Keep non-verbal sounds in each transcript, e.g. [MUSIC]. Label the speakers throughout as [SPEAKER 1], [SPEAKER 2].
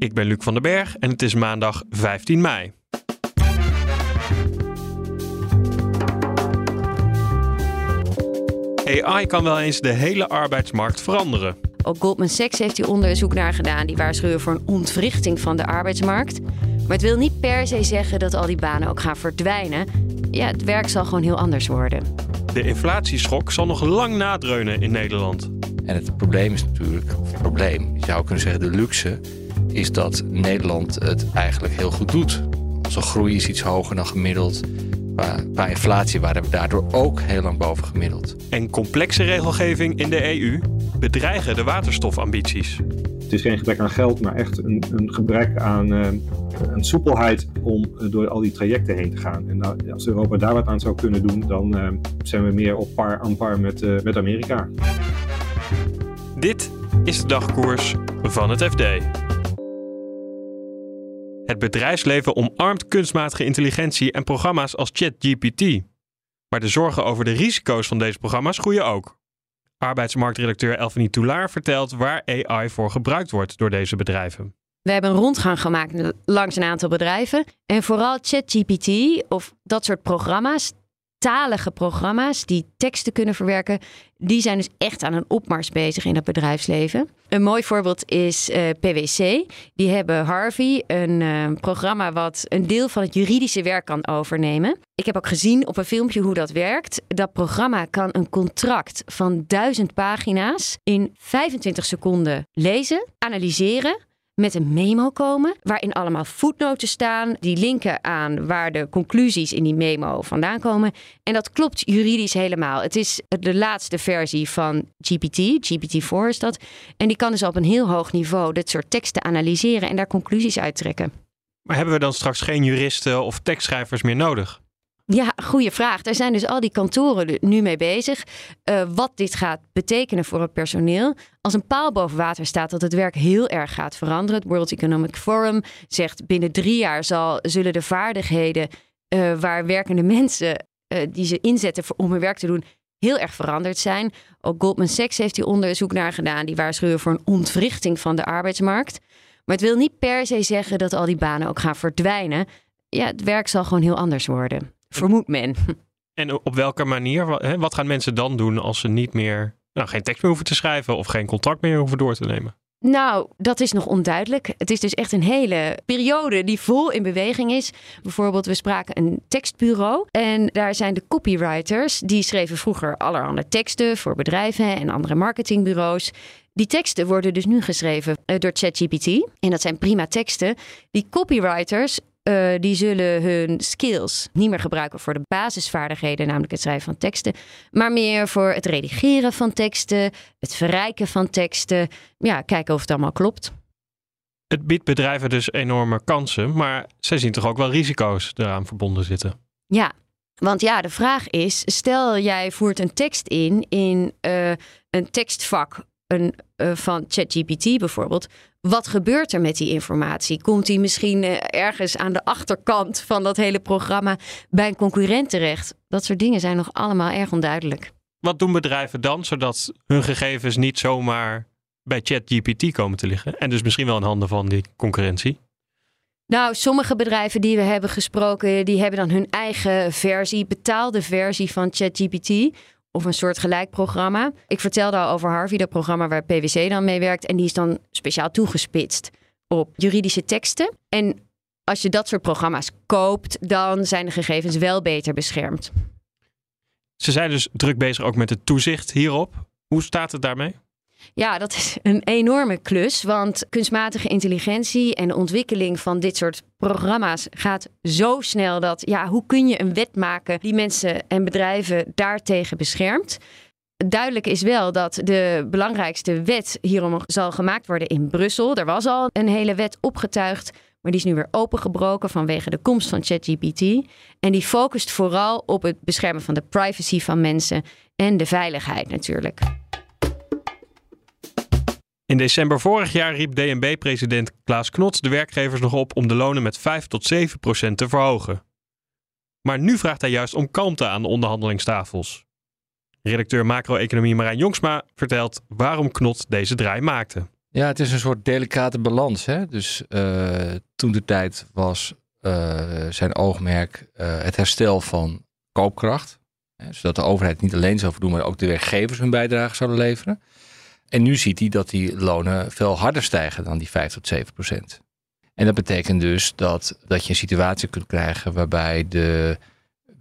[SPEAKER 1] Ik ben Luc van den Berg en het is maandag 15 mei. AI kan wel eens de hele arbeidsmarkt veranderen.
[SPEAKER 2] Ook Goldman Sachs heeft hier onderzoek naar gedaan. Die waarschuwen voor een ontwrichting van de arbeidsmarkt. Maar het wil niet per se zeggen dat al die banen ook gaan verdwijnen. Ja, het werk zal gewoon heel anders worden.
[SPEAKER 1] De inflatieschok zal nog lang nadreunen in Nederland.
[SPEAKER 3] En het probleem is natuurlijk, of het probleem, je zou kunnen zeggen de luxe, is dat Nederland het eigenlijk heel goed doet. Onze groei is iets hoger dan gemiddeld. Qua, inflatie waren we daardoor ook heel lang boven gemiddeld.
[SPEAKER 1] En complexe regelgeving in de EU bedreigen de waterstofambities.
[SPEAKER 4] Het is geen gebrek aan geld, maar echt een, een gebrek aan uh, een soepelheid om uh, door al die trajecten heen te gaan. En nou, als Europa daar wat aan zou kunnen doen, dan uh, zijn we meer op par aan par met, met Amerika.
[SPEAKER 1] Dit is de dagkoers van het FD. Het bedrijfsleven omarmt kunstmatige intelligentie en programma's als ChatGPT. Maar de zorgen over de risico's van deze programma's groeien ook. Arbeidsmarktredacteur Elfanie Toulaar vertelt waar AI voor gebruikt wordt door deze bedrijven.
[SPEAKER 2] We hebben een rondgang gemaakt langs een aantal bedrijven. En vooral ChatGPT of dat soort programma's, talige programma's die teksten kunnen verwerken, die zijn dus echt aan een opmars bezig in het bedrijfsleven. Een mooi voorbeeld is uh, PwC. Die hebben Harvey, een uh, programma wat een deel van het juridische werk kan overnemen. Ik heb ook gezien op een filmpje hoe dat werkt. Dat programma kan een contract van duizend pagina's in 25 seconden lezen, analyseren met een memo komen. Waarin allemaal voetnoten staan. Die linken aan waar de conclusies in die memo vandaan komen. En dat klopt juridisch helemaal. Het is de laatste versie van GPT. GPT-4 is dat. En die kan dus op een heel hoog niveau dit soort teksten analyseren en daar conclusies uittrekken.
[SPEAKER 1] Maar hebben we dan straks geen juristen of tekstschrijvers meer nodig?
[SPEAKER 2] Ja, goede vraag. Daar zijn dus al die kantoren nu mee bezig. Uh, wat dit gaat betekenen voor het personeel. Als een paal boven water staat dat het werk heel erg gaat veranderen. Het World Economic Forum zegt binnen drie jaar zal, zullen de vaardigheden uh, waar werkende mensen uh, die ze inzetten voor, om hun werk te doen heel erg veranderd zijn. Ook Goldman Sachs heeft hier onderzoek naar gedaan. Die waarschuwen voor een ontwrichting van de arbeidsmarkt. Maar het wil niet per se zeggen dat al die banen ook gaan verdwijnen. Ja, het werk zal gewoon heel anders worden vermoedt men.
[SPEAKER 1] En op welke manier? Wat gaan mensen dan doen als ze niet meer, nou, geen tekst meer hoeven te schrijven of geen contract meer hoeven door te nemen?
[SPEAKER 2] Nou, dat is nog onduidelijk. Het is dus echt een hele periode die vol in beweging is. Bijvoorbeeld, we spraken een tekstbureau. En daar zijn de copywriters. Die schreven vroeger allerhande teksten voor bedrijven en andere marketingbureaus. Die teksten worden dus nu geschreven eh, door ChatGPT. En dat zijn prima teksten. Die copywriters uh, die zullen hun skills niet meer gebruiken voor de basisvaardigheden, namelijk het schrijven van teksten, maar meer voor het redigeren van teksten, het verrijken van teksten. Ja, kijken of het allemaal klopt.
[SPEAKER 1] Het biedt bedrijven dus enorme kansen, maar zij zien toch ook wel risico's eraan verbonden zitten.
[SPEAKER 2] Ja, want ja, de vraag is: stel jij voert een tekst in in uh, een tekstvak een, uh, van ChatGPT bijvoorbeeld. Wat gebeurt er met die informatie? Komt die misschien uh, ergens aan de achterkant van dat hele programma bij een concurrent terecht? Dat soort dingen zijn nog allemaal erg onduidelijk.
[SPEAKER 1] Wat doen bedrijven dan zodat hun gegevens niet zomaar bij ChatGPT komen te liggen? En dus misschien wel in handen van die concurrentie?
[SPEAKER 2] Nou, sommige bedrijven die we hebben gesproken, die hebben dan hun eigen versie, betaalde versie van ChatGPT of een soort gelijk programma. Ik vertelde al over Harvey, dat programma waar PwC dan mee werkt. En die is dan speciaal toegespitst op juridische teksten. En als je dat soort programma's koopt, dan zijn de gegevens wel beter beschermd.
[SPEAKER 1] Ze zijn dus druk bezig ook met het toezicht hierop. Hoe staat het daarmee?
[SPEAKER 2] Ja, dat is een enorme klus. Want kunstmatige intelligentie en de ontwikkeling van dit soort programma's gaat zo snel dat, ja, hoe kun je een wet maken die mensen en bedrijven daartegen beschermt? Duidelijk is wel dat de belangrijkste wet hierom zal gemaakt worden in Brussel. Er was al een hele wet opgetuigd. Maar die is nu weer opengebroken vanwege de komst van ChatGPT. En die focust vooral op het beschermen van de privacy van mensen en de veiligheid natuurlijk.
[SPEAKER 1] In december vorig jaar riep DNB-president Klaas Knot de werkgevers nog op om de lonen met 5 tot 7 procent te verhogen. Maar nu vraagt hij juist om kalmte aan de onderhandelingstafels. Redacteur macro-economie Marijn Jongsma vertelt waarom Knot deze draai maakte.
[SPEAKER 3] Ja, het is een soort delicate balans. Hè? Dus uh, toen de tijd was uh, zijn oogmerk uh, het herstel van koopkracht. Hè? Zodat de overheid niet alleen zou doen, maar ook de werkgevers hun bijdrage zouden leveren. En nu ziet hij dat die lonen veel harder stijgen dan die 5 tot 7 procent. En dat betekent dus dat, dat je een situatie kunt krijgen waarbij de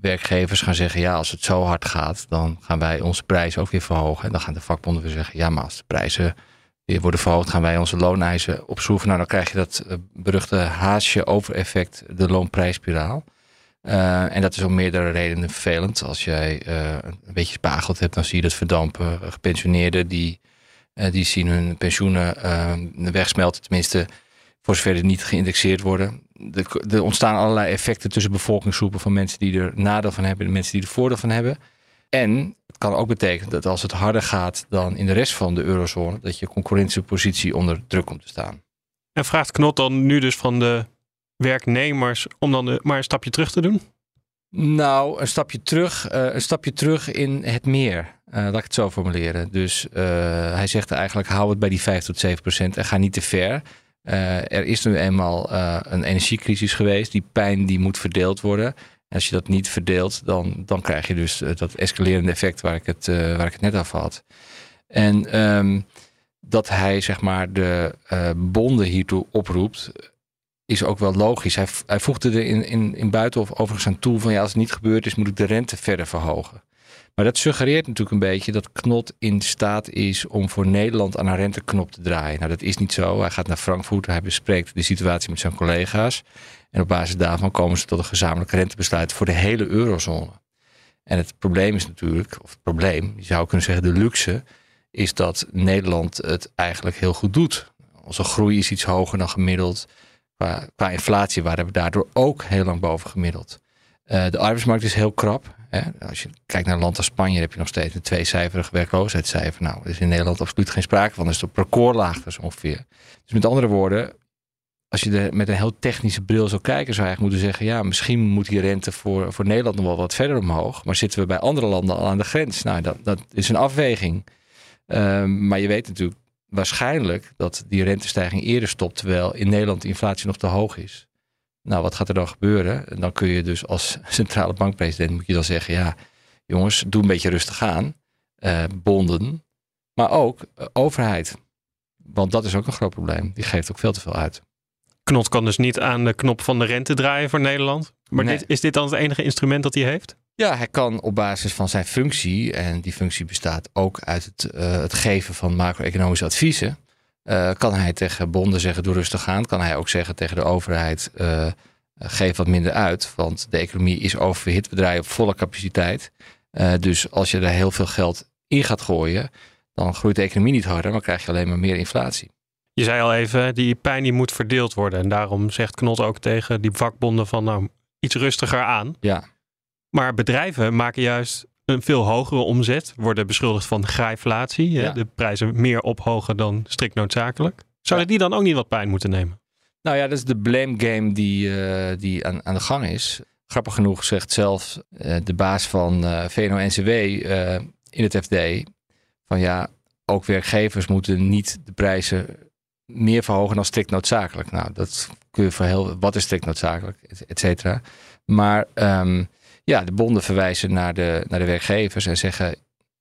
[SPEAKER 3] werkgevers gaan zeggen: ja, als het zo hard gaat, dan gaan wij onze prijzen ook weer verhogen. En dan gaan de vakbonden weer zeggen: ja, maar als de prijzen weer worden verhoogd, gaan wij onze looneisen opschroeven. Nou, dan krijg je dat eh, beruchte haasje over effect, de loonprijsspiraal. Uh, en dat is om meerdere redenen vervelend. Als jij uh, een beetje spageld hebt, dan zie je dat verdampen. Gepensioneerden die, die zien hun pensioenen wegsmelten. Tenminste, voor zover die niet geïndexeerd worden. Er ontstaan allerlei effecten tussen bevolkingsgroepen van mensen die er nadeel van hebben en mensen die er voordeel van hebben. En het kan ook betekenen dat als het harder gaat dan in de rest van de eurozone, dat je concurrentiepositie onder druk komt te staan.
[SPEAKER 1] En vraagt Knot dan nu dus van de werknemers om dan maar een stapje terug te doen?
[SPEAKER 3] Nou, een stapje terug, uh, een stapje terug in het meer. Uh, laat ik het zo formuleren. Dus uh, hij zegt eigenlijk: hou het bij die 5 tot 7 procent en ga niet te ver. Er is nu eenmaal een energiecrisis geweest. Die pijn die moet verdeeld worden. En als je dat niet verdeelt, dan, dan krijg je dus dat escalerende effect waar ik het, waar ik het net over had. En um, dat hij zeg maar de bonden hiertoe oproept, is ook wel logisch. Hij, hij voegde er in, in, in Buitenhof overigens aan toe van ja, als het niet gebeurd is, moet ik de rente verder verhogen. Maar dat suggereert natuurlijk een beetje dat Knot in staat is om voor Nederland aan een renteknop te draaien. Nou, dat is niet zo. Hij gaat naar Frankfurt, hij bespreekt de situatie met zijn collega's. En op basis daarvan komen ze tot een gezamenlijk rentebesluit voor de hele eurozone. En het probleem is natuurlijk, of het probleem, je zou kunnen zeggen de luxe, is dat Nederland het eigenlijk heel goed doet. Onze groei is iets hoger dan gemiddeld. Qua, qua inflatie waren we daardoor ook heel lang boven gemiddeld. Uh, de arbeidsmarkt is heel krap. Hè? Als je kijkt naar een land als Spanje, heb je nog steeds een tweecijferig werkloosheidscijfer. Nou, er is in Nederland absoluut geen sprake van. Dat is op recordlaag dus ongeveer. Dus met andere woorden, als je er met een heel technische bril zou kijken, zou je eigenlijk moeten zeggen: ja, misschien moet die rente voor, voor Nederland nog wel wat verder omhoog. Maar zitten we bij andere landen al aan de grens? Nou, dat, dat is een afweging. Uh, maar je weet natuurlijk waarschijnlijk dat die rentestijging eerder stopt, terwijl in Nederland de inflatie nog te hoog is. Nou, wat gaat er dan gebeuren? En dan kun je dus als [LAUGHS] centrale bankpresident moet je dan zeggen, ja, jongens, doe een beetje rustig aan. Uh, bonden, maar ook uh, overheid. Want dat is ook een groot probleem. Die geeft ook veel te veel uit.
[SPEAKER 1] Knot kan dus niet aan de knop van de rente draaien voor Nederland. Maar nee. dit, is dit dan het enige instrument dat hij heeft?
[SPEAKER 3] Ja, hij kan op basis van zijn functie, en die functie bestaat ook uit het, uh, het geven van macro-economische adviezen. Uh, kan hij tegen bonden zeggen, doe rustig aan. Kan hij ook zeggen tegen de overheid, uh, geef wat minder uit. Want de economie is oververhit. We draaien op volle capaciteit. Dus als je er heel veel geld in gaat gooien, dan groeit de economie niet harder, maar krijg je alleen maar meer inflatie.
[SPEAKER 1] Je zei al even, die pijn die moet verdeeld worden. En daarom zegt Knot ook tegen die vakbonden van nou, iets rustiger aan.
[SPEAKER 3] Ja.
[SPEAKER 1] Maar bedrijven maken juist een veel hogere omzet, worden beschuldigd van grijflatie. Ja. De prijzen meer ophogen dan strikt noodzakelijk. Zouden ja. die dan ook niet wat pijn moeten nemen?
[SPEAKER 3] Nou ja, dat is de blame game die, uh, die aan, aan de gang is. Grappig genoeg zegt zelfs uh, de baas van uh, VNO-NCW in het FD... van ja, ook werkgevers moeten niet de prijzen meer verhogen dan strikt noodzakelijk. Nou, dat kun je voor heel... Wat is strikt noodzakelijk, et cetera. Maar... Um, ja, de bonden verwijzen naar de, naar de werkgevers en zeggen: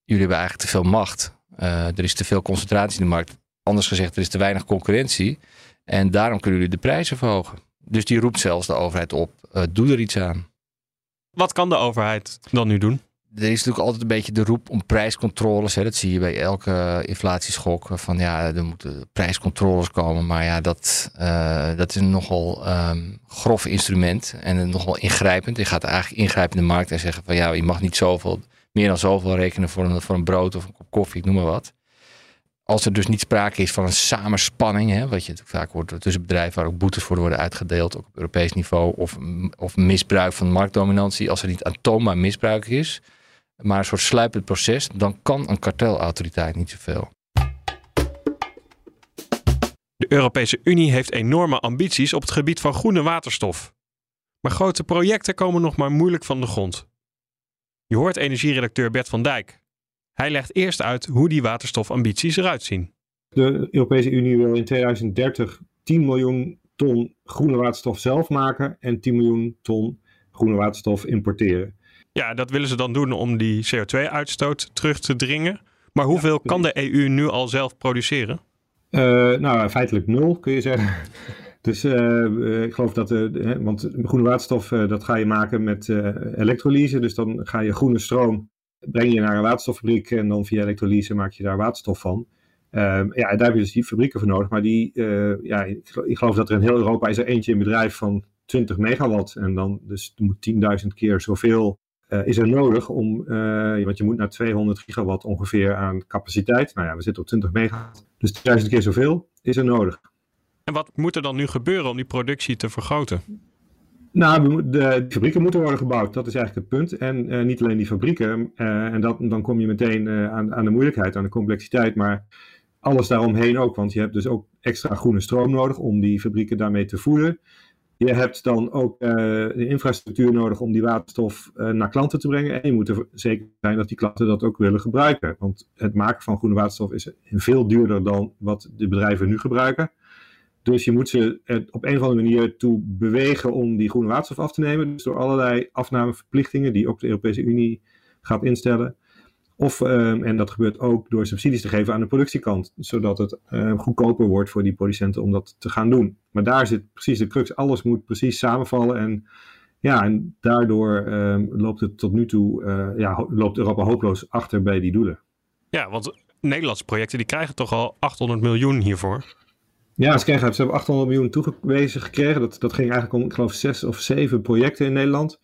[SPEAKER 3] jullie hebben eigenlijk te veel macht. Uh, er is te veel concentratie in de markt. Anders gezegd, er is te weinig concurrentie. En daarom kunnen jullie de prijzen verhogen. Dus die roept zelfs de overheid op: uh, doe er iets aan.
[SPEAKER 1] Wat kan de overheid dan nu doen?
[SPEAKER 3] Er is natuurlijk altijd een beetje de roep om prijscontroles. Hè. Dat zie je bij elke inflatieschok. Van ja, er moeten prijscontroles komen. Maar ja, dat, uh, dat is een nogal um, grof instrument. En nogal ingrijpend. Je gaat eigenlijk ingrijpen in de markt en zeggen van ja, je mag niet zoveel, meer dan zoveel rekenen voor een, voor een brood of een kop koffie, noem maar wat. als er dus niet sprake is van een samenspanning, hè, wat je vaak hoort tussen bedrijven waar ook boetes voor worden uitgedeeld, ook op Europees niveau, of, of misbruik van marktdominantie, als er niet aantoonbaar misbruik is, maar een soort sluipend proces, dan kan een kartelautoriteit niet zoveel.
[SPEAKER 1] De Europese Unie heeft enorme ambities op het gebied van groene waterstof. Maar grote projecten komen nog maar moeilijk van de grond. Je hoort energieredacteur Bert van Dijk. Hij legt eerst uit hoe die waterstofambities eruit zien.
[SPEAKER 4] De Europese Unie wil in 2030 10 miljoen ton groene waterstof zelf maken en 10 miljoen ton groene waterstof importeren.
[SPEAKER 1] Ja, dat willen ze dan doen om die CO2-uitstoot terug te dringen. Maar hoeveel kan de EU nu al zelf produceren?
[SPEAKER 4] Uh, nou, feitelijk nul kun je zeggen. [LAUGHS] Dus uh, ik geloof dat, uh, want groene waterstof dat ga je maken met elektrolyse. Dus dan ga je groene stroom breng je naar een waterstoffabriek en dan via elektrolyse maak je daar waterstof van. Uh, ja, daar heb je dus die fabrieken voor nodig. Maar die, ja, ik geloof dat er in heel Europa is er eentje in bedrijf van 20 megawatt. En dan dus moet 10.000 keer zoveel uh, is er nodig om, want je moet naar 200 gigawatt ongeveer aan capaciteit. Nou ja, we zitten op 20 megawatt. Dus 1000 keer zoveel is er nodig.
[SPEAKER 1] En wat moet er dan nu gebeuren om die productie te vergroten?
[SPEAKER 4] Nou, de, fabrieken moeten worden gebouwd. Dat is eigenlijk het punt. En uh, niet alleen die fabrieken. En dat, dan kom je meteen aan, aan de moeilijkheid, aan de complexiteit. Maar alles daaromheen ook. Want je hebt dus ook extra groene stroom nodig om die fabrieken daarmee te voeden. Je hebt dan ook de infrastructuur nodig om die waterstof naar klanten te brengen. En je moet er zeker zijn dat die klanten dat ook willen gebruiken. Want het maken van groene waterstof is veel duurder dan wat de bedrijven nu gebruiken. Dus je moet ze op een of andere manier toe bewegen om die groene waterstof af te nemen. Dus door allerlei afnameverplichtingen die ook de Europese Unie gaat instellen. Of, um, en dat gebeurt ook door subsidies te geven aan de productiekant, zodat het um, goedkoper wordt voor die producenten om dat te gaan doen. Maar daar zit precies de crux. Alles moet precies samenvallen en ja, en daardoor um, loopt het tot nu toe, uh, ja, loopt Europa hopeloos achter bij die doelen.
[SPEAKER 1] Ja, want Nederlandse projecten die krijgen toch al 800 miljoen hiervoor?
[SPEAKER 4] Ja, ze, kregen, ze hebben 800 miljoen toegewezen gekregen. Dat, dat ging eigenlijk om, ik geloof, zes of zeven projecten in Nederland.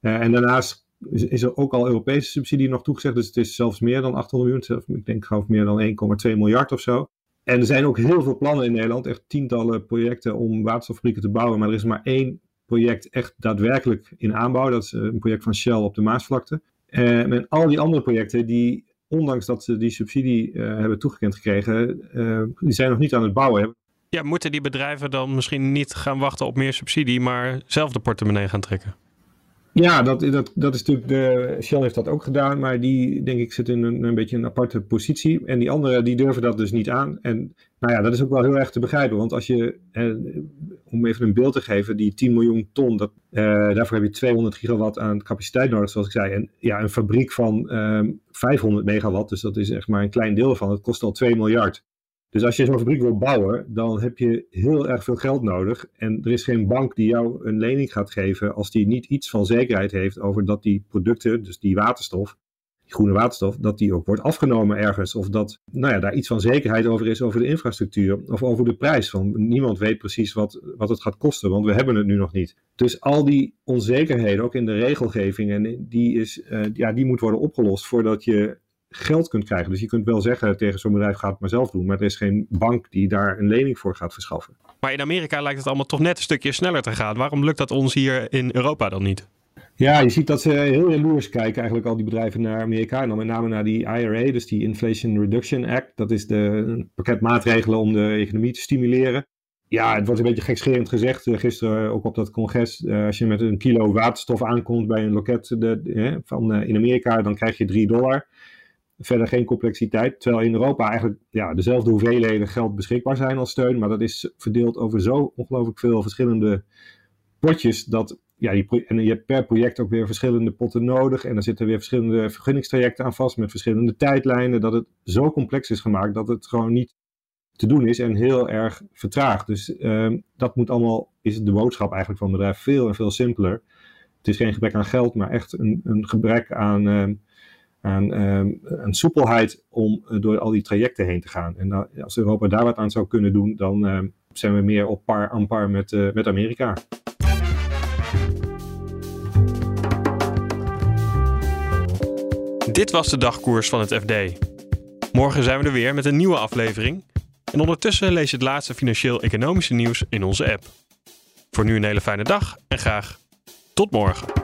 [SPEAKER 4] Uh, en daarnaast is, er ook al Europese subsidie nog toegezegd. Dus het is zelfs meer dan 800 miljoen. Ik denk geloof meer dan 1,2 miljard of zo. En er zijn ook heel veel plannen in Nederland. Echt tientallen projecten om waterstoffabrieken te bouwen. Maar er is maar één project echt daadwerkelijk in aanbouw. Dat is eh, een project van Shell op de Maasvlakte. Uh, en al die andere projecten die ondanks dat ze die subsidie uh, hebben toegekend gekregen, die zijn nog niet aan het bouwen.
[SPEAKER 1] Ja, moeten die bedrijven dan misschien niet gaan wachten op meer subsidie, maar zelf de portemonnee gaan trekken?
[SPEAKER 4] Ja, dat, dat, dat is natuurlijk. De, Shell heeft dat ook gedaan, maar die, denk ik, zit in een, een beetje een aparte positie. En die anderen, die durven dat dus niet aan. En nou ja, dat is ook wel heel erg te begrijpen. Want als je, om even een beeld te geven, die 10 miljoen ton, dat, eh, daarvoor heb je 200 gigawatt aan capaciteit nodig, zoals ik zei. En ja, een fabriek van eh, 500 megawatt, dus dat is echt maar een klein deel van, het kost al 2 miljard. Dus als je zo'n fabriek wil bouwen, dan heb je heel erg veel geld nodig. En er is geen bank die jou een lening gaat geven als die niet iets van zekerheid heeft over dat die producten, dus die waterstof, die groene waterstof, dat die ook wordt afgenomen ergens. Of dat nou ja, daar iets van zekerheid over is over de infrastructuur of over de prijs. Want niemand weet precies wat, wat het gaat kosten, want we hebben het nu nog niet. Dus al die onzekerheden, ook in de regelgeving, en die, is, uh, ja, die moet worden opgelost voordat je geld kunt krijgen. Dus je kunt wel zeggen tegen zo'n bedrijf, ga het maar zelf doen. Maar er is geen bank die daar een lening voor gaat verschaffen.
[SPEAKER 1] Maar in Amerika lijkt het allemaal toch net een stukje sneller te gaan. Waarom lukt dat ons hier in Europa dan niet?
[SPEAKER 4] Ja, je ziet dat ze heel jaloers kijken, eigenlijk al die bedrijven naar Amerika. En dan met name naar die IRA, dus die Inflation Reduction Act. Dat is de pakket maatregelen om de economie te stimuleren. Ja, het wordt een beetje gekscherend gezegd. Eh, gisteren ook op dat congres. Uh, als je met een kilo waterstof aankomt bij een loket de, de, van, in Amerika, dan krijg je 3 dollar verder geen complexiteit. Terwijl in Europa eigenlijk ja, dezelfde hoeveelheden geld beschikbaar zijn als steun. Maar dat is verdeeld over zo ongelooflijk veel verschillende potjes. Dat, ja, die, en je hebt per project ook weer verschillende potten nodig. En er zitten weer verschillende vergunningstrajecten aan vast met verschillende tijdlijnen. Dat het zo complex is gemaakt dat het gewoon niet te doen is en heel erg vertraagd. Dus uh, dat moet allemaal, is de boodschap eigenlijk van het bedrijf veel en veel simpeler. Het is geen gebrek aan geld, maar echt een, een gebrek aan... Uh, aan, um, soepelheid om uh, door al die trajecten heen te gaan. En als Europa daar wat aan zou kunnen doen, dan uh, zijn we meer op par aan par met, eh, met Amerika.
[SPEAKER 1] Dit was de dagkoers van het FD. Morgen zijn we er weer met een nieuwe aflevering. En ondertussen lees je het laatste financieel-economische nieuws in onze app. Voor nu een hele fijne dag en graag tot morgen.